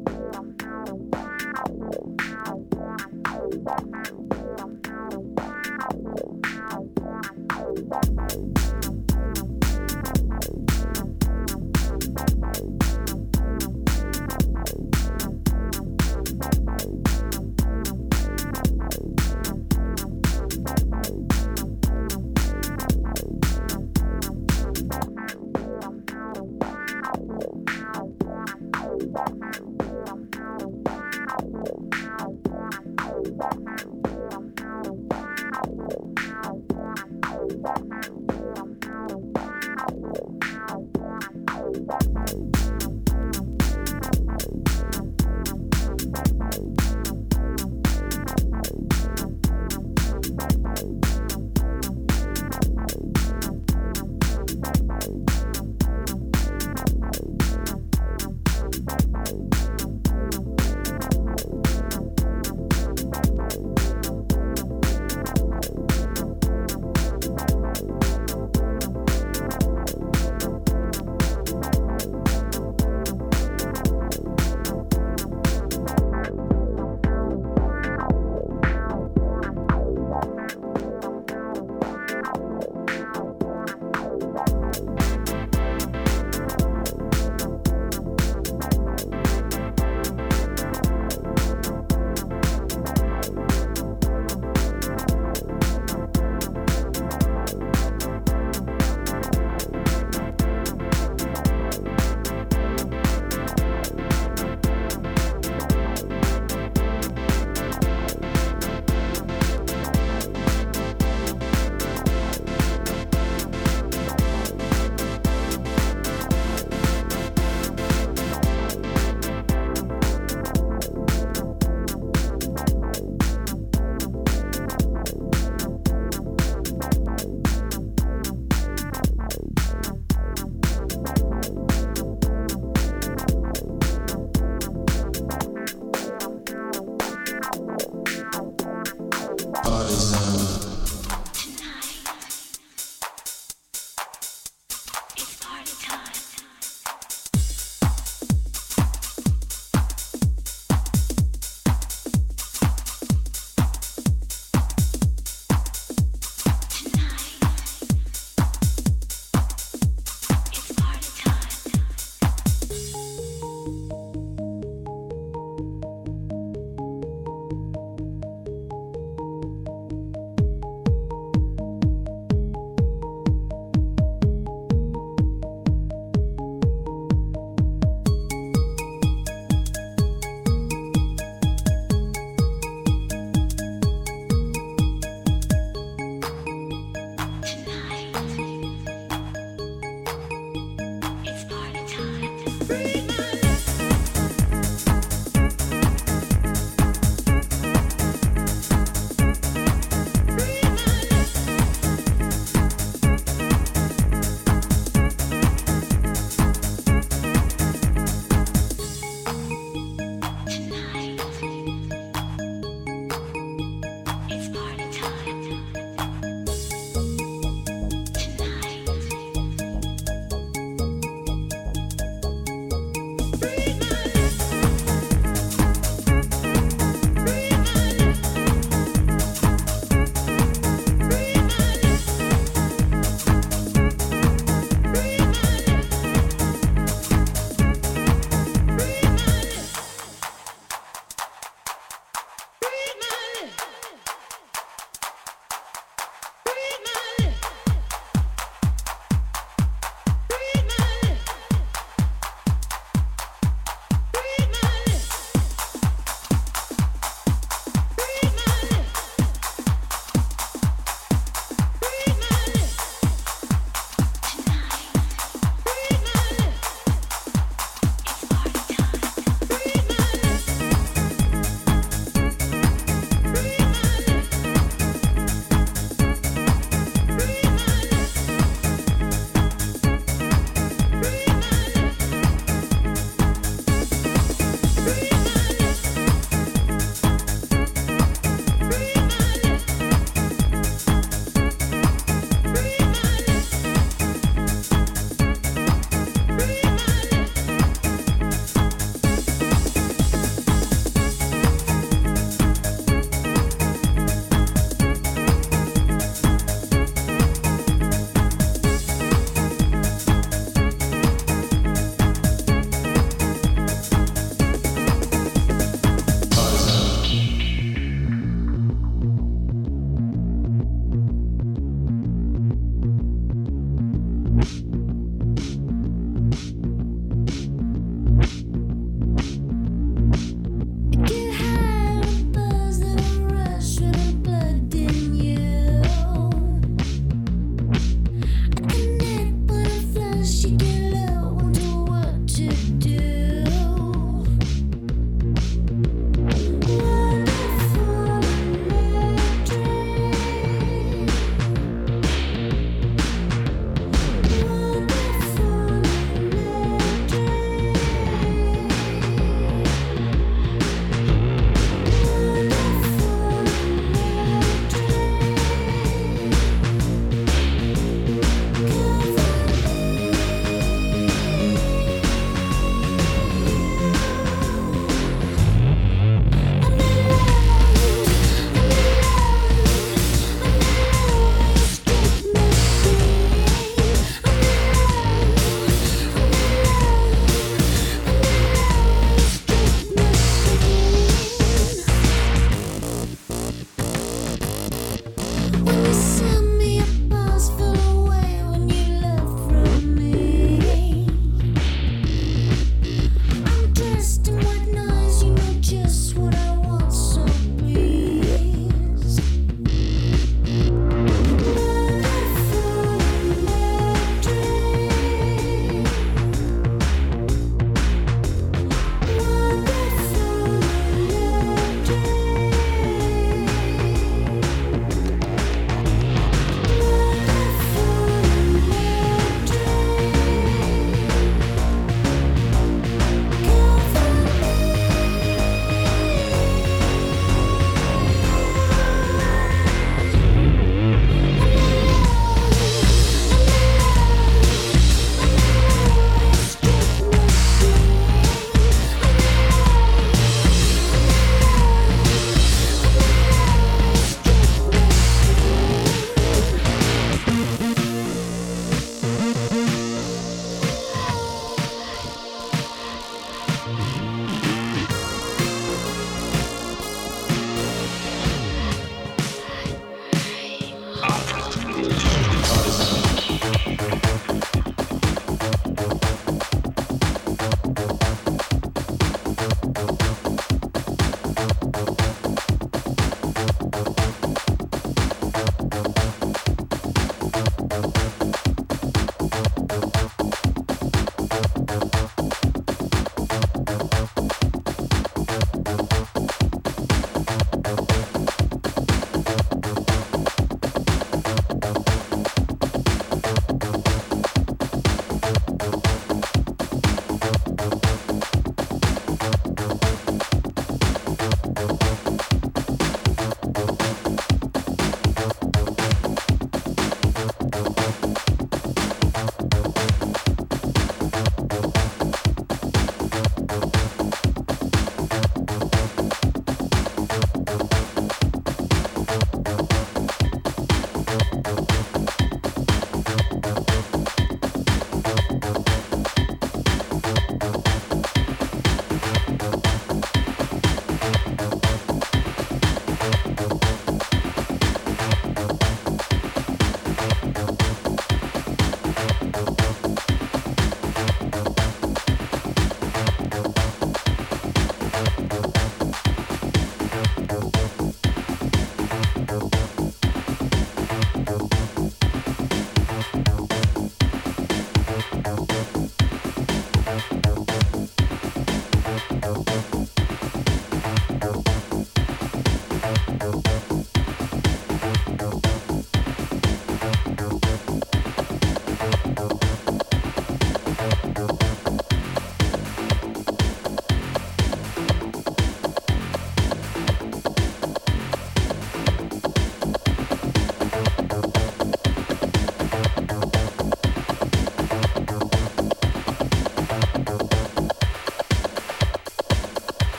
S5: you.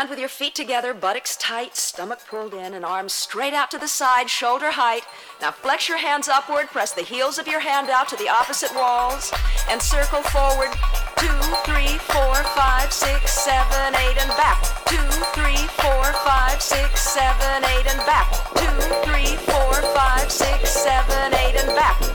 S8: Stand with your feet together, buttocks tight, stomach pulled in, and arms straight out to the side, shoulder height. Now flex your hands upward, press the heels of your hand out to the opposite walls, and circle forward. Two, three, four, five, six, seven, eight, and back. Two, three, four, five, six, seven, eight, and back. Two, three, four, five, six, seven, eight, and back.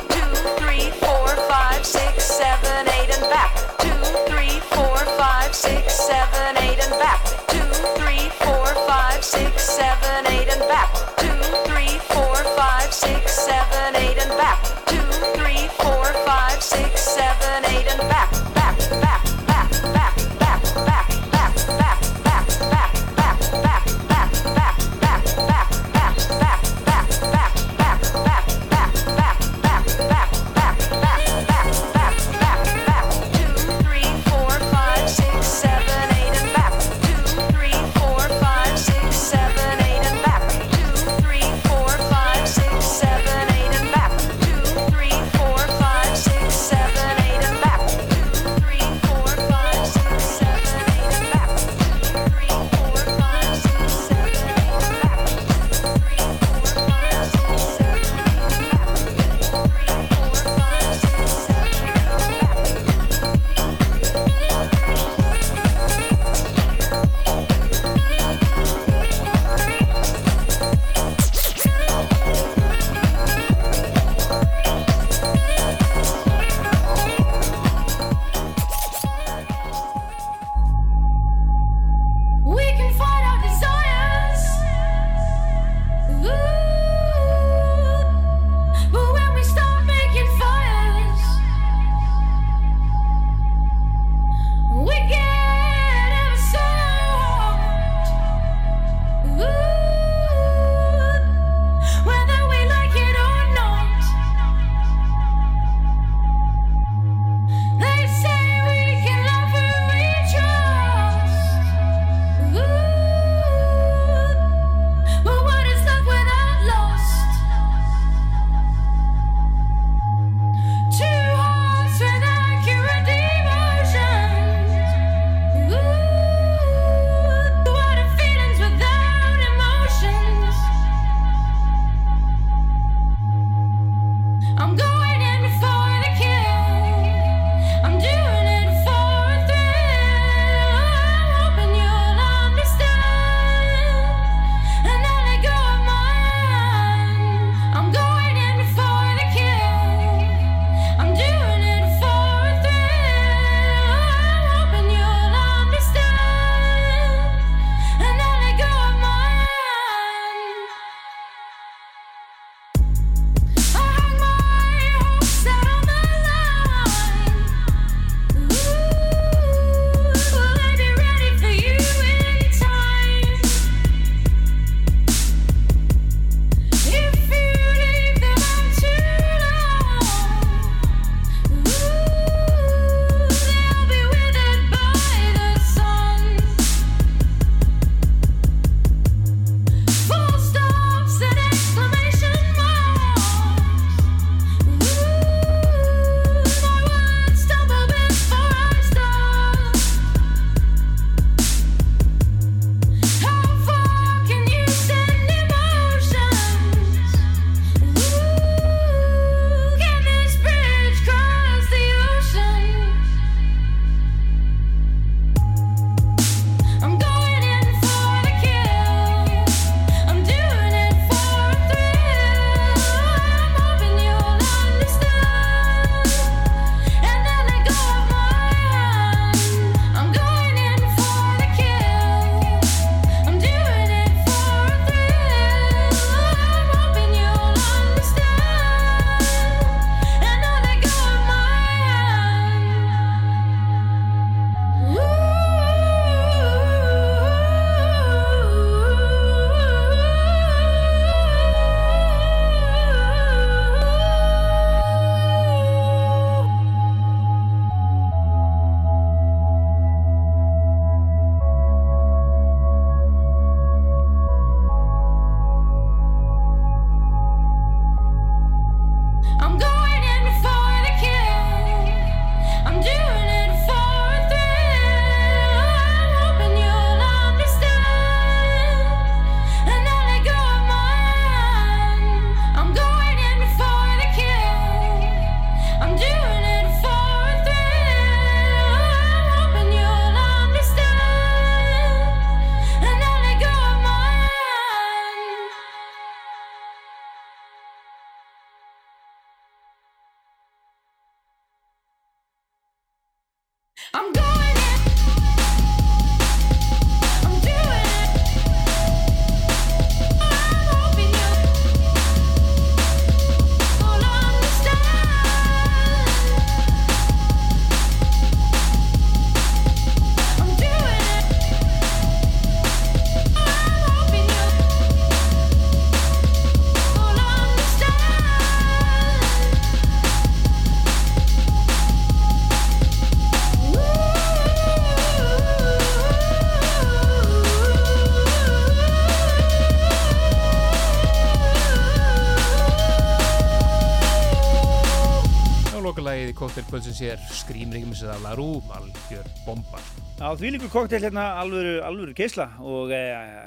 S3: Lagið í kóttelkvöldsins hér Screaming Mrs. Larú, algjör bomba.
S2: Já, því líku koktel hérna alvöru, alvöru keisla og e,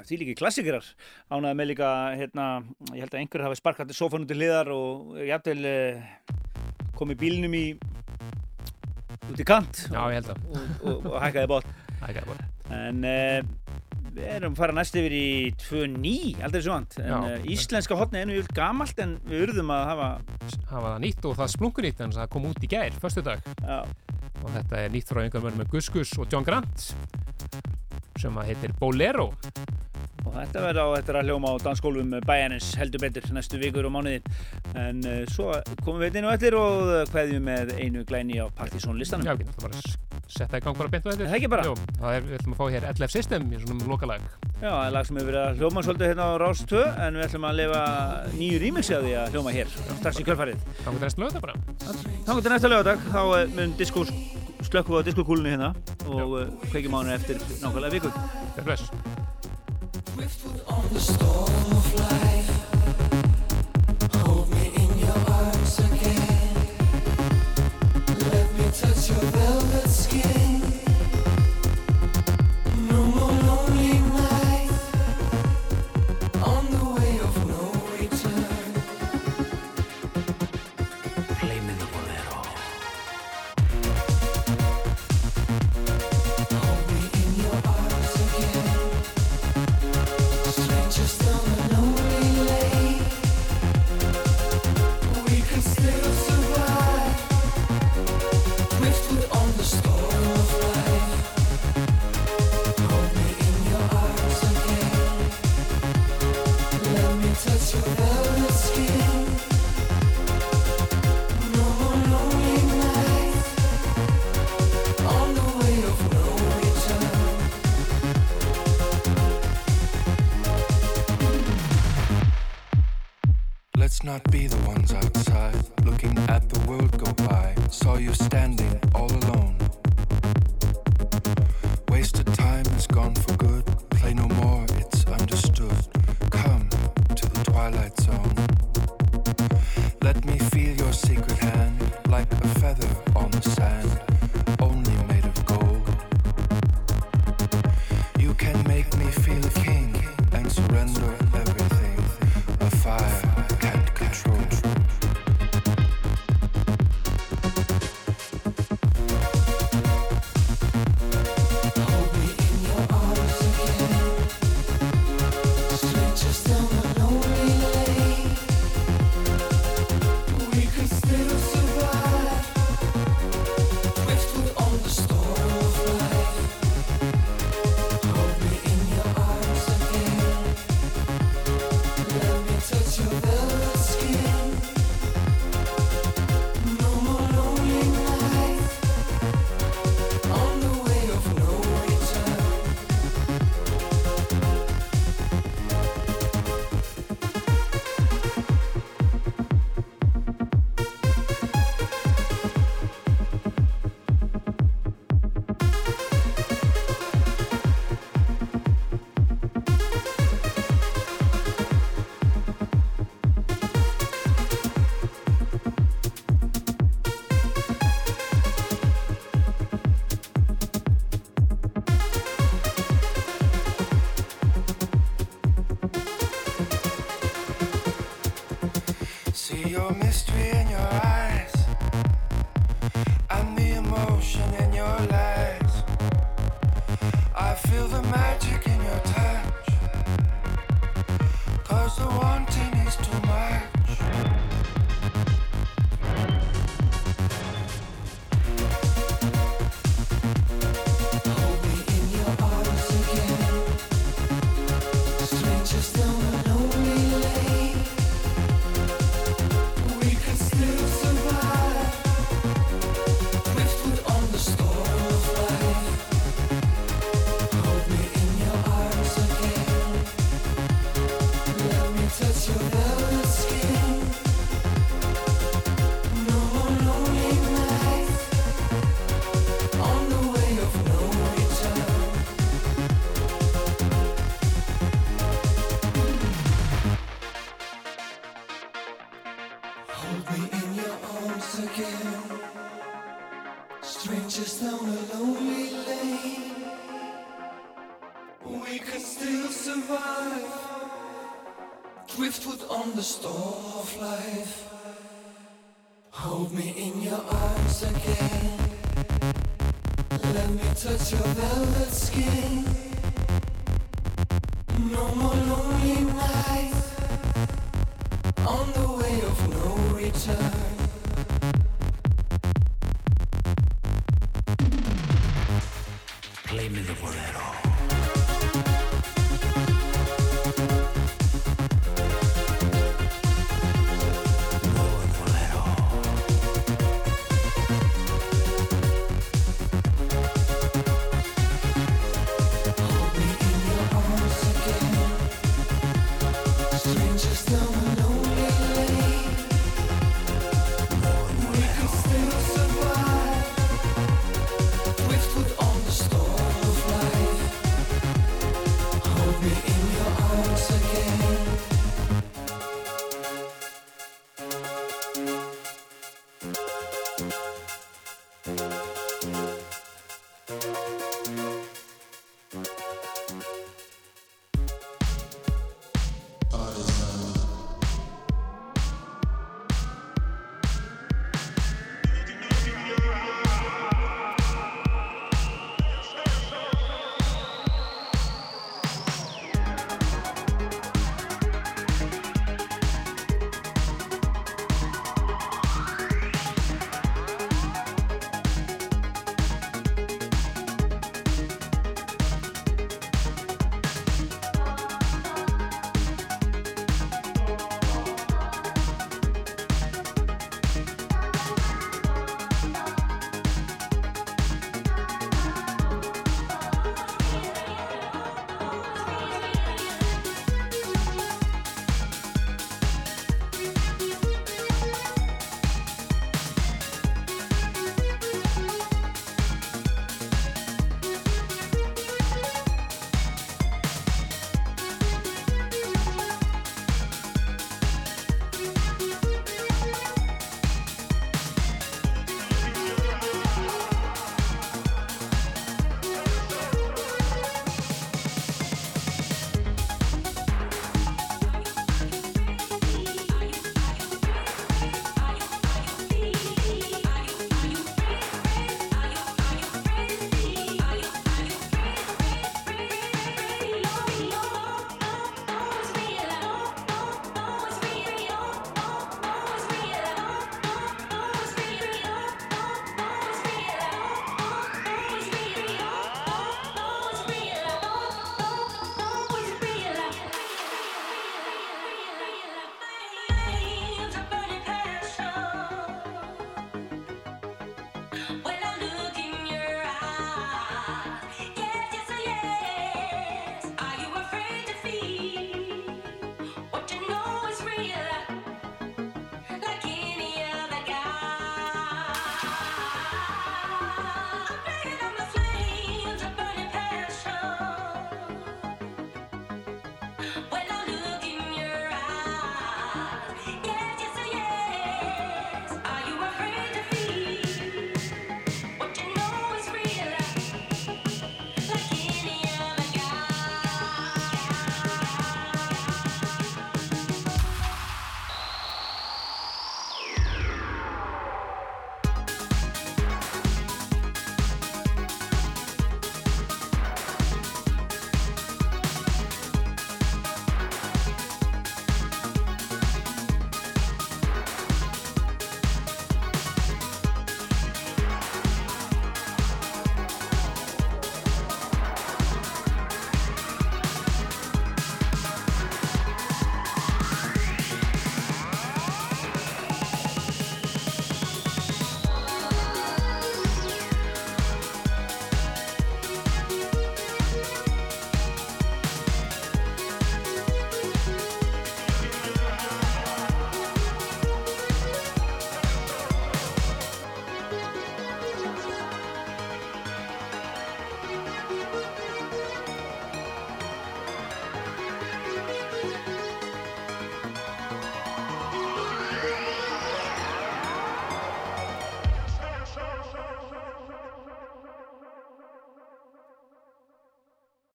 S2: því líki klassikerar ánaði með líka hérna, ég held að einhver hafi sparkað sofan út í hliðar og jafnvel e, komið bílnum í út í kant
S3: Já, ég held að.
S2: og, og, og hækkaði bótt
S3: Hækkaði bótt.
S2: en e, við erum fara næst yfir í 2.9 aldrei svo vant en
S3: Já.
S2: e, íslenska hotni er nú yfir gamalt en við urðum að hafa
S3: hafa það nýtt og það splunkunýtt en það kom út í gær, förstu dag
S2: Já.
S3: og þetta er nýtt frá einhver mönnum með Gus Gus og John Grant sem að heitir Bolero
S2: og þetta verður á þetta hljóma á dansskólum bæjarins heldur betur næstu vikur og mánuði en uh, svo komum við inn á eftir og hveðjum með einu glæni á Partizón listanum
S3: Já, við ætlum bara setja í gang bara beint þetta
S2: Er það ekki bara?
S3: Jú, það er, við ætlum að fá hér LF System í svona lokalag
S2: Já, það er lag sem hefur verið að hljóma svolítið hérna á Rás 2 en við ætlum að lifa nýju rýmixi að því að hljóma hér strax í kjörfarið
S3: Þá getur næstu lögða bara.
S2: Þannig til næsta lögadag þá eh, mun disko slökkum við á diskokúlunni hérna og uh, kveikjum á henni eftir nákvæmlega viku.
S3: Þetta er bless
S5: On the storm